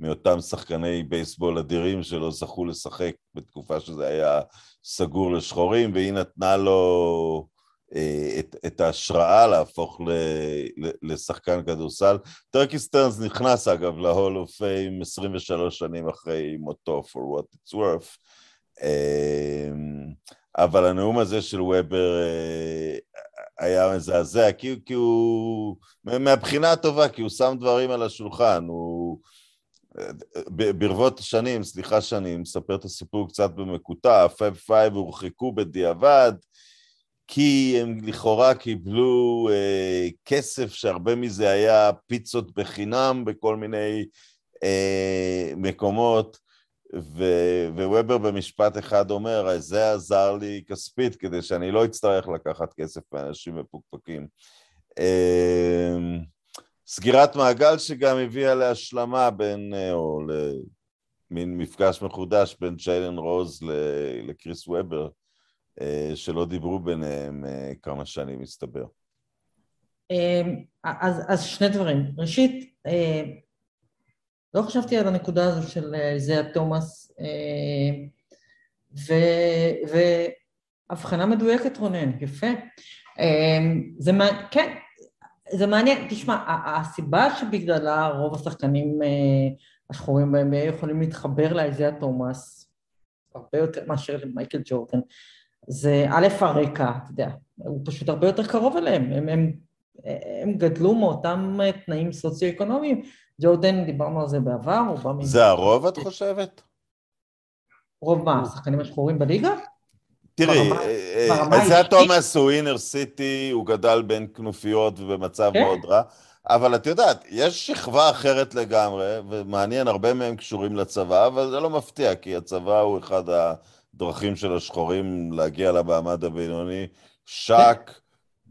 מאותם שחקני בייסבול אדירים שלא זכו לשחק בתקופה שזה היה סגור לשחורים, והיא נתנה לו אה, את, את ההשראה להפוך ל, לשחקן כדורסל. טרקי סטרנס נכנס אגב ל Hall of Fame 23 שנים אחרי מותו, for what it's worth. אה, אבל הנאום הזה של וובר אה, היה מזעזע, כי, כי הוא, מהבחינה הטובה, כי הוא שם דברים על השולחן, הוא... ברבות השנים, סליחה שאני מספר את הסיפור קצת במקוטע, פאב פייב הורחקו בדיעבד, כי הם לכאורה קיבלו אה, כסף שהרבה מזה היה פיצות בחינם בכל מיני אה, מקומות, וובר במשפט אחד אומר, זה עזר לי כספית כדי שאני לא אצטרך לקחת כסף מאנשים מפוקפקים. אה, סגירת מעגל שגם הביאה להשלמה בין, אה, או למין מפגש מחודש בין צ'יילן רוז לקריס וובר, אה, שלא דיברו ביניהם אה, כמה שנים, מסתבר. אז, אז שני דברים. ראשית, לא חשבתי על הנקודה הזו של זיה תומאס, והבחנה מדויקת רונן, יפה. זה מה, כן, זה מעניין, תשמע, הסיבה שבגללה רוב השחקנים אה, השחורים ב-NBA יכולים להתחבר לאיזיה תומאס, הרבה יותר מאשר למייקל ג'ורדן, זה א', הרקע, אתה יודע, הוא פשוט הרבה יותר קרוב אליהם, הם, הם, הם גדלו מאותם תנאים סוציו-אקונומיים, ג'ורדן, דיברנו על זה בעבר, הוא בא מ... זה הרוב, את חושבת? רוב מה, השחקנים השחורים בליגה? תראי, איזיה תומאס הוא אינר סיטי, הוא גדל בין כנופיות ובמצב כן. מאוד רע, אבל את יודעת, יש שכבה אחרת לגמרי, ומעניין, הרבה מהם קשורים לצבא, אבל זה לא מפתיע, כי הצבא הוא אחד הדרכים של השחורים להגיע למעמד הבינוני. שק,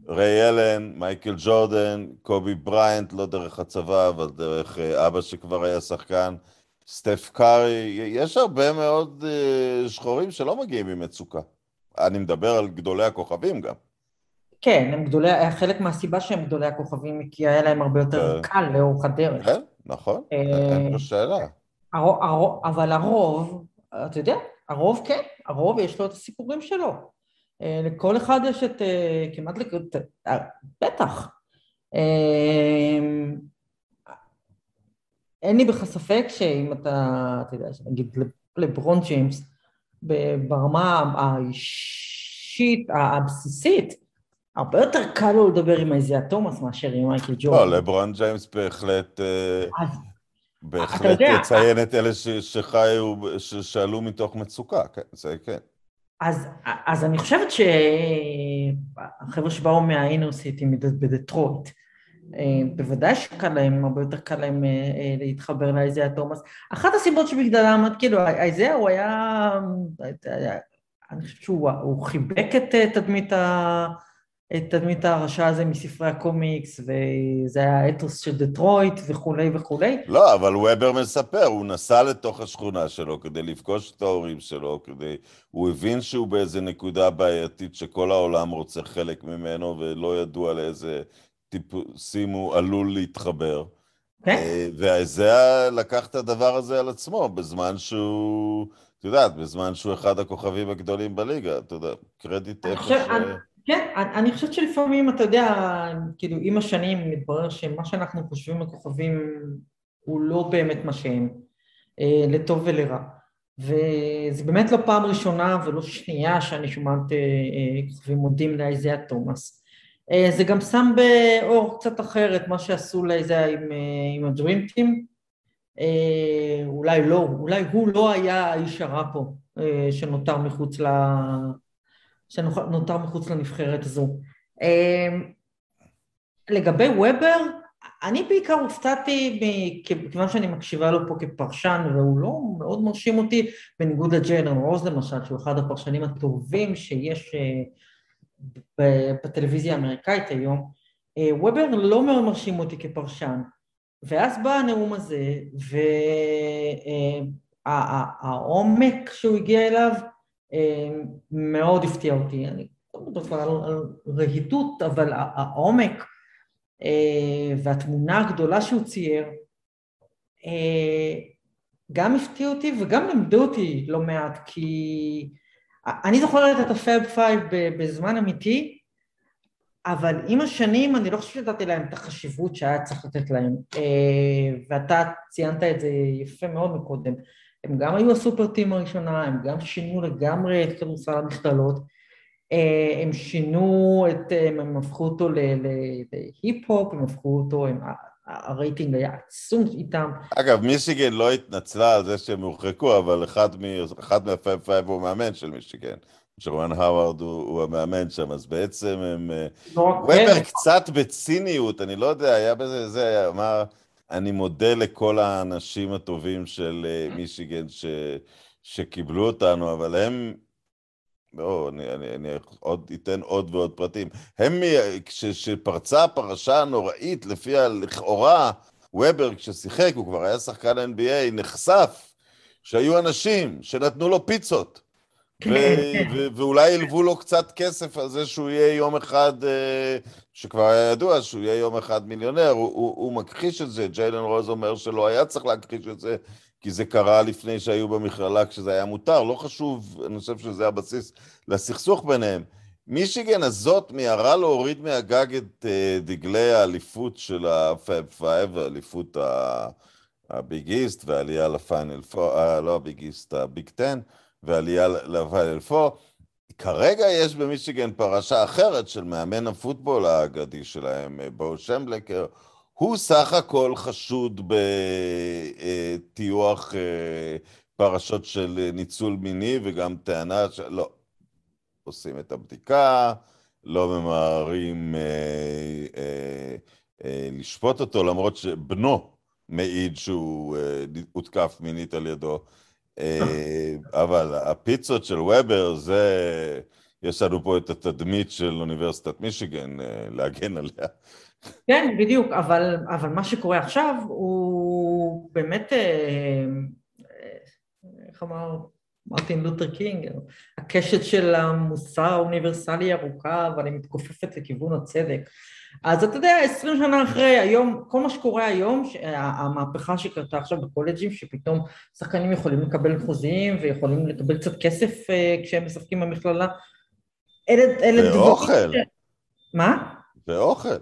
ריי אלן, מייקל ג'ורדן, קובי בריינט, לא דרך הצבא, אבל דרך אה, אבא שכבר היה שחקן. סטף קארי, יש הרבה מאוד שחורים שלא מגיעים ממצוקה. אני מדבר על גדולי הכוכבים גם. כן, הם גדולי, חלק מהסיבה שהם גדולי הכוכבים, כי היה להם הרבה יותר קל לאורך הדרך. כן, נכון, אין פה שאלה. אבל הרוב, אתה יודע, הרוב כן, הרוב יש לו את הסיפורים שלו. אה, לכל אחד יש את, אה, כמעט, אה, בטח. אין לי בכלל ספק שאם אתה, אתה יודע, נגיד לברון ג'יימס, ברמה האישית, הבסיסית, הרבה יותר קל לו לדבר עם איזיה תומאס מאשר עם מייקל ג'ורדן. לא, לברון ג'יימס בהחלט... אה, בהחלט יציין את אלה שחיו, ששאלו מתוך מצוקה, כן, זה כן. אז, אז אני חושבת שהחבר'ה שבאו מהאינרסיטי בדטרויט, אה, בוודאי שקל להם, הרבה יותר קל להם אה, אה, להתחבר לאיזיה תומאס. אחת הסיבות שבגללם, כאילו, איזיה הוא היה, אני חושבת שהוא חיבק את תדמית ה... את תדמית הרשע הזה מספרי הקומיקס, וזה היה האתוס של דטרויט וכולי וכולי. לא, אבל וובר מספר, הוא נסע לתוך השכונה שלו כדי לפגוש את ההורים שלו, כדי... הוא הבין שהוא באיזה נקודה בעייתית שכל העולם רוצה חלק ממנו, ולא ידוע לאיזה טיפוסים הוא עלול להתחבר. כן. אה, וזה לקח את הדבר הזה על עצמו, בזמן שהוא, את יודעת, בזמן שהוא אחד הכוכבים הגדולים בליגה, אתה יודע, קרדיט איפה ש... כן, אני חושבת שלפעמים, אתה יודע, כאילו, עם השנים מתברר שמה שאנחנו חושבים הכוכבים הוא לא באמת מה שהם, אה, לטוב ולרע. וזה באמת לא פעם ראשונה ולא שנייה שאני שומעת כוכבים מודים לאיזיה תומאס. אה, זה גם שם באור קצת אחרת מה שעשו לזה עם, אה, עם הדרימטים. אה, אולי לא, אולי הוא לא היה האיש הרע פה שנותר מחוץ, ל, שנותר מחוץ לנבחרת הזו. לגבי וובר, אני בעיקר הופתעתי, מכיוון שאני מקשיבה לו פה כפרשן, והוא לא מאוד מרשים אותי, בניגוד לג'יילן רוז למשל, שהוא אחד הפרשנים הטובים שיש בטלוויזיה האמריקאית היום, וובר לא מאוד מרשים אותי כפרשן. ואז בא הנאום הזה, והעומק שהוא הגיע אליו מאוד הפתיע אותי. אני לא מדבר כבר על רהיטות, אבל העומק והתמונה הגדולה שהוא צייר גם הפתיע אותי וגם למדו אותי לא מעט, כי אני זוכרת את הפאב פייב בזמן אמיתי, אבל עם השנים אני לא חושבת שנתתי להם את החשיבות שהיה צריך לתת להם, ואתה ציינת את זה יפה מאוד מקודם. הם גם היו ה super team הראשונה, הם גם שינו לגמרי את כדורסל המכללות, הם שינו את, הם הפכו אותו להיפ-הופ, הם הפכו אותו, הם, הרייטינג היה עצום איתם. אגב, מישיגן לא התנצלה על זה שהם הורחקו, אבל אחד, מהפאב פייב הוא מאמן של מישיגן. ג'ואן האווארד הוא, הוא המאמן שם, אז בעצם הם... לא וובר קצת בציניות, אני לא יודע, היה בזה, זה אמר, אני מודה לכל האנשים הטובים של מישיגן ש, שקיבלו אותנו, אבל הם... לא, אני, אני, אני עוד אתן עוד ועוד פרטים. הם, כשפרצה הפרשה הנוראית, לפיה לכאורה וובר, כששיחק, הוא כבר היה שחקן NBA, נחשף שהיו אנשים שנתנו לו פיצות. כן, כן. ואולי ילוו לו קצת כסף על זה שהוא יהיה יום אחד, אה, שכבר היה ידוע שהוא יהיה יום אחד מיליונר, הוא, הוא, הוא מכחיש את זה, ג'יילן רוז אומר שלא היה צריך להכחיש את זה, כי זה קרה לפני שהיו במכללה כשזה היה מותר, לא חשוב, אני חושב שזה הבסיס לסכסוך ביניהם. מישיגן הזאת מיהרה להוריד מהגג את אה, דגלי האליפות של הפאב פייב, האליפות הביג איסט והעלייה לפיינל פור, אה, לא הביג איסט, הביג טן. ועלייה לפיינל פור. כרגע יש במישיגן פרשה אחרת של מאמן הפוטבול האגדי שלהם, בו שמבכלר. הוא סך הכל חשוד בטיוח אה, פרשות של ניצול מיני וגם טענה שלא, עושים את הבדיקה, לא ממהרים אה, אה, אה, לשפוט אותו, למרות שבנו מעיד שהוא אה, הותקף מינית על ידו. אה, אבל הפיצות של וובר, זה... יש לנו פה את התדמית של אוניברסיטת מישיגן אה, להגן עליה. כן, בדיוק, אבל, אבל מה שקורה עכשיו הוא באמת, אה, איך אמר מרטין לותר קינג, הקשת של המוסר האוניברסלי ארוכה, אבל מתכופפת לכיוון הצדק. אז אתה יודע, עשרים שנה אחרי, היום, כל מה שקורה היום, המהפכה שקרתה עכשיו בקולג'ים, שפתאום שחקנים יכולים לקבל חוזים ויכולים לקבל קצת כסף אה, כשהם משחקים במכללה, אלה, אלה דברים... ואוכל. מה? ואוכל.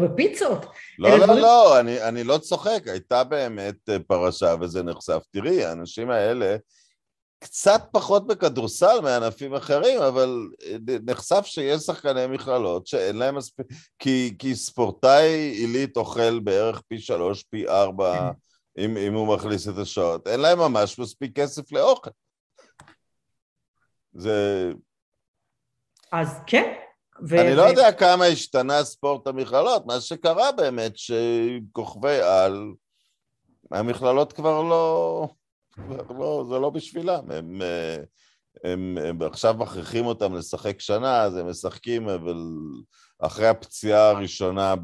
ופיצות. לא, לא, דברים... לא, אני, אני לא צוחק, הייתה באמת אה, פרשה וזה נחשף. תראי, האנשים האלה, קצת פחות בכדורסל מענפים אחרים, אבל אה, נחשף שיש שחקני מכללות שאין להם מספיק... כי, כי ספורטאי עילית אוכל בערך פי שלוש, פי ארבע, אם, אם הוא מכניס את השעות. אין להם ממש מספיק כסף לאוכל. זה... אז כן. ו... אני לא יודע כמה השתנה ספורט המכללות, מה שקרה באמת שכוכבי על, המכללות כבר לא... לא, זה לא בשבילם, הם, הם, הם, הם עכשיו מכריחים אותם לשחק שנה, אז הם משחקים, אבל אחרי הפציעה הראשונה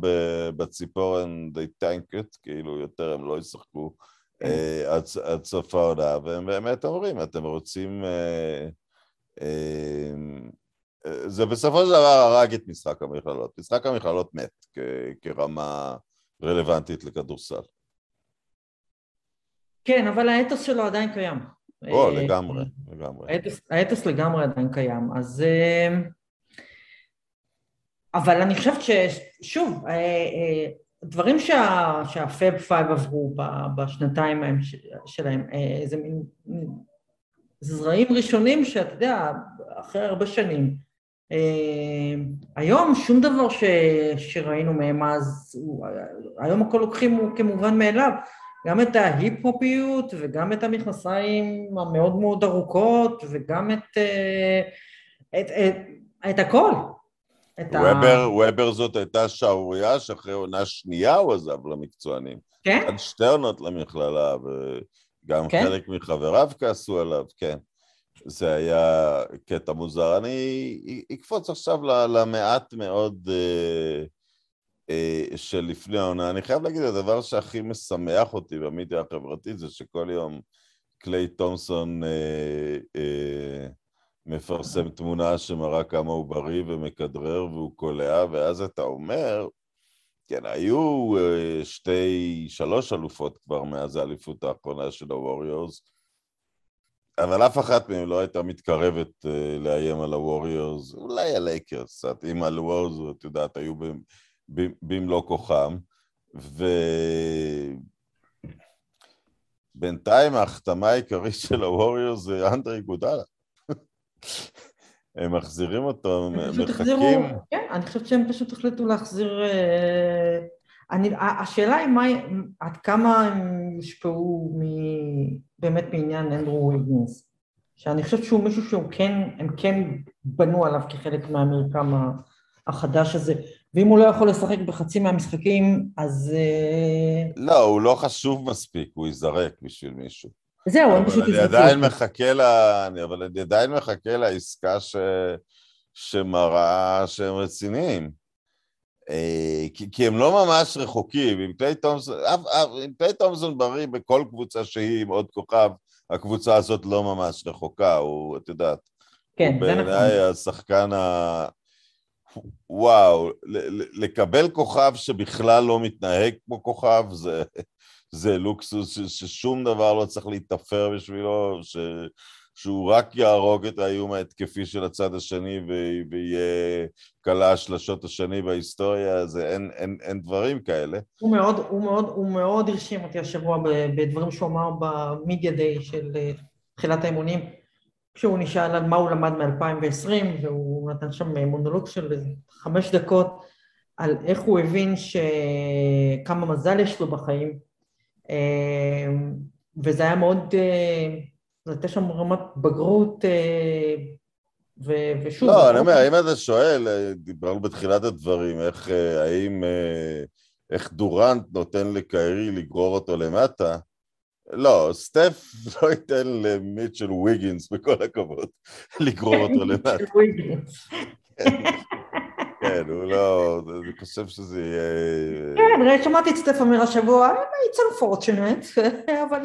בציפורן, they tank it, כאילו יותר הם לא ישחקו כן. אה, עד, עד סוף העונה, והם באמת אומרים, אתם רוצים... אה, אה, זה בסופו של דבר הרג את משחק המכללות. משחק המכללות מת כרמה רלוונטית לכדורסל. כן, אבל האתוס שלו עדיין קיים. או, אה, לגמרי, לגמרי. האתוס, האתוס לגמרי עדיין קיים, אז... אה, אבל אני חושבת ששוב, אה, דברים שה, שהפאב פייב עברו בשנתיים שלהם, זה מין זרעים ראשונים שאתה יודע, אחרי הרבה שנים. היום שום דבר ש, שראינו מהם אז, היום הכל לוקחים כמובן מאליו. גם את ההיפ-הופיות וגם את המכנסיים המאוד מאוד ארוכות וגם את, אה, את, את, את הכל. את וובר, ה... וובר זאת הייתה שערורייה שאחרי עונה שנייה הוא עזב למקצוענים. כן? עד שתי עונות למכללה, וגם כן? חלק מחבריו כעסו עליו, כן. זה היה קטע מוזר. אני אקפוץ עכשיו למעט מאוד אה, אה, של לפני העונה. אני חייב להגיד, הדבר שהכי משמח אותי במדיה החברתית זה שכל יום קליי תומסון אה, אה, מפרסם תמונה שמראה כמה הוא בריא ומכדרר והוא קולע, ואז אתה אומר, כן, היו אה, שתי, שלוש אלופות כבר מאז האליפות האחרונה של הווריורס, אבל אף אחת מהן לא הייתה מתקרבת אה, לאיים על הווריורס, אולי הלייקרס, את עם הווריורס, את יודעת, היו במלוא כוחם, ובינתיים ההחתמה העיקרית של הווריורס זה אנדרה איגודלה. הם מחזירים אותו, מחכים... כן, אני חושבת שהם פשוט החליטו להחזיר... אה, אני, השאלה היא מה, עד כמה הם יושפעו מ, באמת מעניין אנדרו ויגנס, שאני חושבת שהוא מישהו שהוא כן, הם כן בנו עליו כחלק מהמרקם החדש הזה, ואם הוא לא יכול לשחק בחצי מהמשחקים, אז... אה, לא, הוא לא חשוב מספיק, הוא ייזרק בשביל מישהו. זהו, הם פשוט יזרקו. אני עדיין מחכה לה, אבל אני עדיין מחכה לעסקה ש... שמראה שהם רציניים. אה, כי, כי הם לא ממש רחוקים, עם קליי תומסון, קליי תומסון בריא בכל קבוצה שהיא עם עוד כוכב, הקבוצה הזאת לא ממש רחוקה, הוא, את יודעת, כן, הוא בעיניי נכון. השחקן ה... וואו, לקבל כוכב שבכלל לא מתנהג כמו כוכב, זה, זה לוקסוס ששום דבר לא צריך להתאפר בשבילו, ש... שהוא רק יהרוג את האיום ההתקפי של הצד השני ויהיה קלה השלשות השני בהיסטוריה, אז אין, אין, אין דברים כאלה. הוא מאוד, הוא מאוד, הוא מאוד הרשים אותי השבוע בדברים שהוא אמר במידיה דיי של אה, תחילת האימונים, כשהוא נשאל על מה הוא למד מ-2020, והוא נתן שם מונולוג של חמש דקות על איך הוא הבין שכמה מזל יש לו בחיים, אה, וזה היה מאוד... אה, זאת הייתה שם רמת בגרות, אה, ו- ושוב... לא, אני אומר, אם אתה שואל, אה, דיברנו בתחילת הדברים, איך, אה, האם, איך דורנט נותן לקיירי לגרור אותו למטה, לא, סטף לא ייתן למיטשל ויגינס, בכל הכבוד, לגרור אותו למטה. מיטשל ויגינס. כן. כן, הוא לא... אני חושב שזה יהיה... כן, ראי, שמעתי את סטף אומר השבוע, it's unfortunate, אבל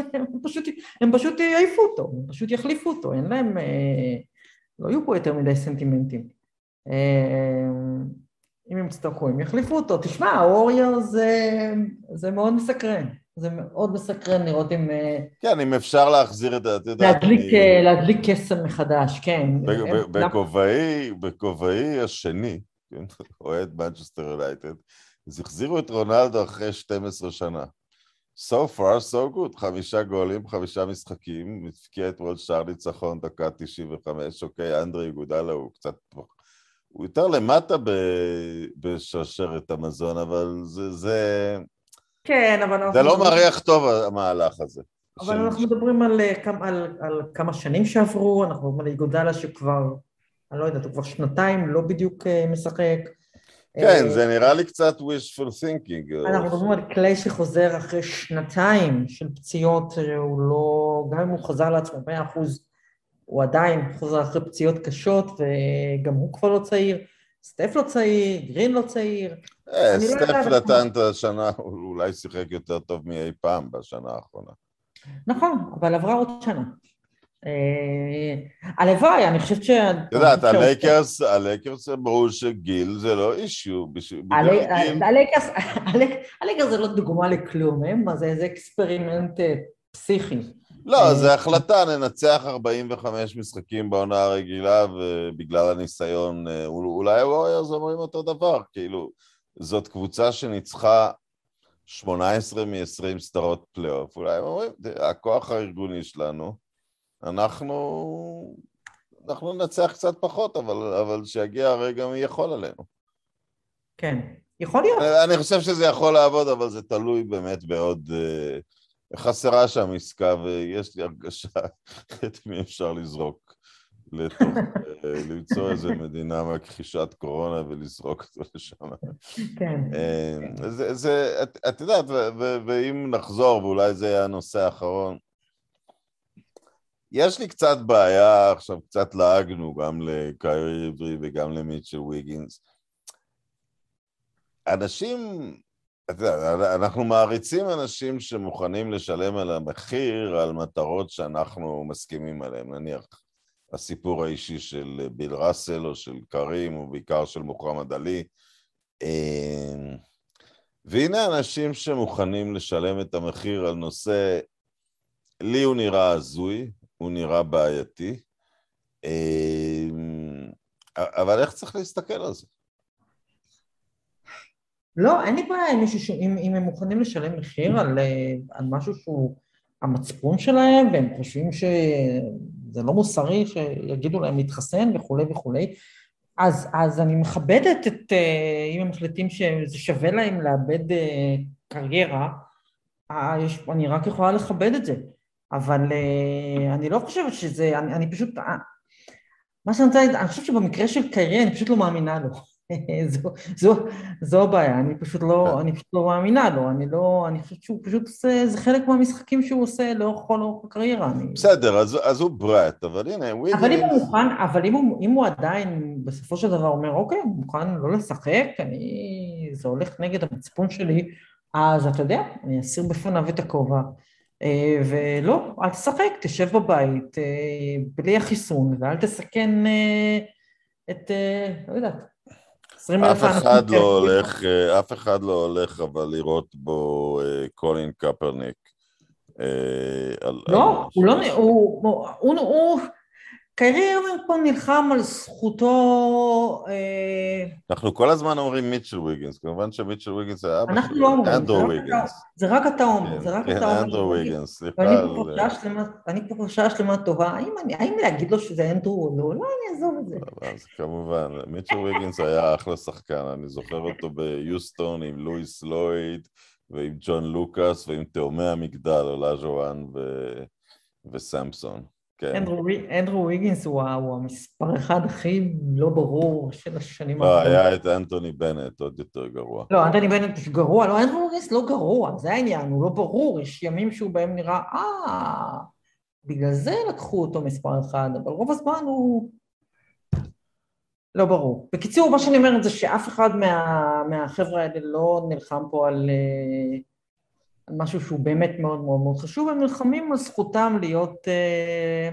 הם פשוט, יעיפו אותו, הם פשוט יחליפו אותו, אין להם... אה, לא יהיו פה יותר מדי סנטימנטים. אה, אם הם יצטרכו, הם יחליפו אותו. תשמע, הווריור זה מאוד מסקרן. זה מאוד מסקרן לראות אם... אה, כן, אם אפשר להחזיר את את יודעת... להדליק, אני... להדליק קסם מחדש, כן. בכובעי השני, כן? אוהד מנצ'סטר יונייטד, אז החזירו את רונלדו אחרי 12 שנה. So far, so good, חמישה גולים, חמישה משחקים, הפקיע אתמול שער ניצחון, דקה 95, אוקיי, אנדרי גודלה הוא קצת... הוא יותר למטה. בשרשרת המזון, אבל זה... זה... כן, אבל... זה לא מריח טוב המהלך הזה. אבל אנחנו מדברים על, אה, על, על כמה שנים שעברו, אנחנו מדברים על גודלה שכבר אני לא יודעת, הוא כבר שנתיים לא בדיוק אה, משחק. כן, אה, זה נראה לי קצת wishful thinking. אנחנו מדברים על קליי שחוזר אחרי שנתיים של פציעות, הוא לא, גם אם הוא חזר לעצמו מאה אחוז, הוא עדיין חוזר אחרי פציעות קשות, וגם הוא כבר לא צעיר. סטף לא צעיר, גרין לא צעיר. אה, לא סטף נתן את השנה, הוא אולי שיחק יותר טוב מאי פעם בשנה האחרונה. נכון, אבל עברה עוד שנה. אה, הלוואי, אני חושבת ש... את יודעת, הלייקרס, הלייקרס אמרו שגיל זה לא issue. הלייקרס זה לא דוגמה לכלום, זה אקספרימנט אה, פסיכי. לא, אה, זו החלטה, ננצח 45 משחקים בעונה הרגילה, ובגלל הניסיון, אולי הווריורס אומרים אותו דבר, כאילו, זאת קבוצה שניצחה 18 מ-20 סדרות פלייאוף, אולי הם אומרים, הכוח הארגוני שלנו, אנחנו, אנחנו ננצח קצת פחות, אבל, אבל שיגיע הרגע מי יכול עלינו. כן, יכול להיות. אני חושב שזה יכול לעבוד, אבל זה תלוי באמת בעוד... אה, חסרה שם עסקה, ויש לי הרגשה את מי אפשר לזרוק, לתוך, אה, למצוא איזה מדינה מכחישת קורונה ולזרוק אותו לשם. כן. אה, זה, זה, את, את יודעת, ואם נחזור, ואולי זה יהיה הנושא האחרון, יש לי קצת בעיה, עכשיו קצת לעגנו גם לקיירי עברי וגם למיטשל ויגינס. אנשים, אנחנו מעריצים אנשים שמוכנים לשלם על המחיר על מטרות שאנחנו מסכימים עליהן, נניח הסיפור האישי של ביל ראסל או של קרים או בעיקר של מוחמד עלי. אמ, והנה אנשים שמוכנים לשלם את המחיר על נושא, לי הוא נראה הזוי, הוא נראה בעייתי, אמ, אבל איך צריך להסתכל על זה? לא, אין לי בעיה עם מישהו, ש... אם, אם הם מוכנים לשלם מחיר על, אה, על משהו שהוא המצפון שלהם, והם חושבים שזה לא מוסרי שיגידו להם להתחסן וכולי וכולי, אז, אז אני מכבדת את, אה, אם הם מחליטים שזה שווה להם לאבד אה, קריירה, יש, אני רק יכולה לכבד את זה. אבל אני לא חושבת שזה, אני, אני פשוט, מה שאני רוצה אני חושבת שבמקרה של קיירי אני פשוט לא מאמינה לו. זו, זו, זו הבעיה, אני פשוט לא, כן. אני פשוט לא מאמינה לו, אני לא, אני חושבת שהוא פשוט עושה, זה חלק מהמשחקים שהוא עושה לאורך כל אורך הקריירה. אני... בסדר, אז, אז הוא ברט, אבל הנה, וויליאמס... אבל אם הוא מוכן, אבל אם הוא, אם הוא עדיין בסופו של דבר אומר, אוקיי, הוא מוכן לא לשחק, אני, זה הולך נגד המצפון שלי, אז אתה יודע, אני אסיר בפניו את הכובע. אה, ולא, אל תשחק, תשב בבית אה, בלי החיסון, ואל תסכן אה, את, לא יודעת, אף אחד לא הולך, אה, אף אחד לא הולך אבל לראות בו אה, קולין קפרניק. אה, לא, הוא לא, הוא, קיירי ארווינג פה נלחם על זכותו... אנחנו כל הזמן אומרים מיטשל ויגינס, כמובן שמיטשל ויגינס היה אבא אנחנו לא אומרים, אנדרו ויגינס. זה רק אתה אומר, כן, זה רק כן, אתה אומר. אנדרו ויגינס, סליחה. ואני פה פרשיה שלמה טובה, האם להגיד לו שזה אנדרו או לא? לא, אני אעזוב את זה. אז כמובן, מיטשל ויגינס היה אחלה שחקן, אני זוכר אותו ביוסטון עם לואיס לויד ועם ג'ון לוקאס ועם תאומי המגדל, אולאז'ואן וסמפסון. כן. אנדרו ויגינס הוא המספר אחד הכי לא ברור של השנים האחרונות. לא, היה את אנטוני בנט, עוד יותר גרוע. לא, אנטוני בנט גרוע, לא, אנדרו ויגינס לא גרוע, זה העניין, הוא לא ברור, יש ימים שהוא בהם נראה, אה, בגלל זה לקחו אותו מספר אחד, אבל רוב הזמן הוא לא ברור. בקיצור, מה שאני אומרת זה שאף אחד מהחבר'ה האלה לא נלחם פה על... Uh, משהו שהוא באמת מאוד מאוד מאוד חשוב, הם נלחמים על זכותם להיות אה,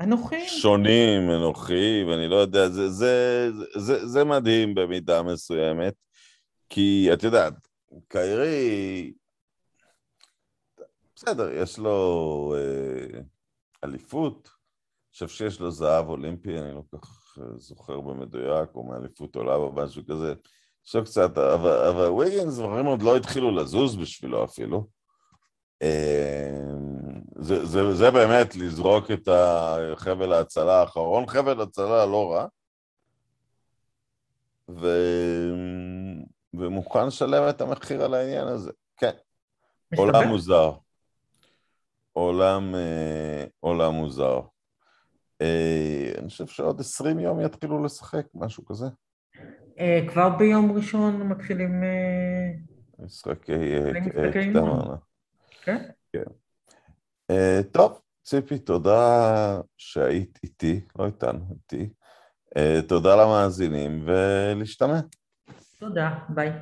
אנוכיים. שונים, אנוכיים, אני לא יודע, זה, זה, זה, זה מדהים במידה מסוימת, כי את יודעת, קיירי, בסדר, יש לו אה, אליפות, אני חושב שיש לו זהב אולימפי, אני לא כל כך זוכר במדויק, או מאליפות עולם או משהו כזה. עכשיו קצת, אבל, וויגינס דברים עוד לא התחילו לזוז בשבילו אפילו. אמ, זה, זה, זה באמת לזרוק את החבל ההצלה האחרון, חבל הצלה לא רע, ו... ומוכן לשלם את המחיר על העניין הזה, כן. עולם מוזר. עולם, אה, עולם מוזר. אה, אני חושב שעוד עשרים יום יתחילו לשחק, משהו כזה. אה, כבר ביום ראשון מתחילים... אה, משחקי קטנה. כן? כן. אה, טוב, ציפי, תודה שהיית איתי, לא איתנו, איתי. תודה למאזינים ולהשתמע. תודה, ביי.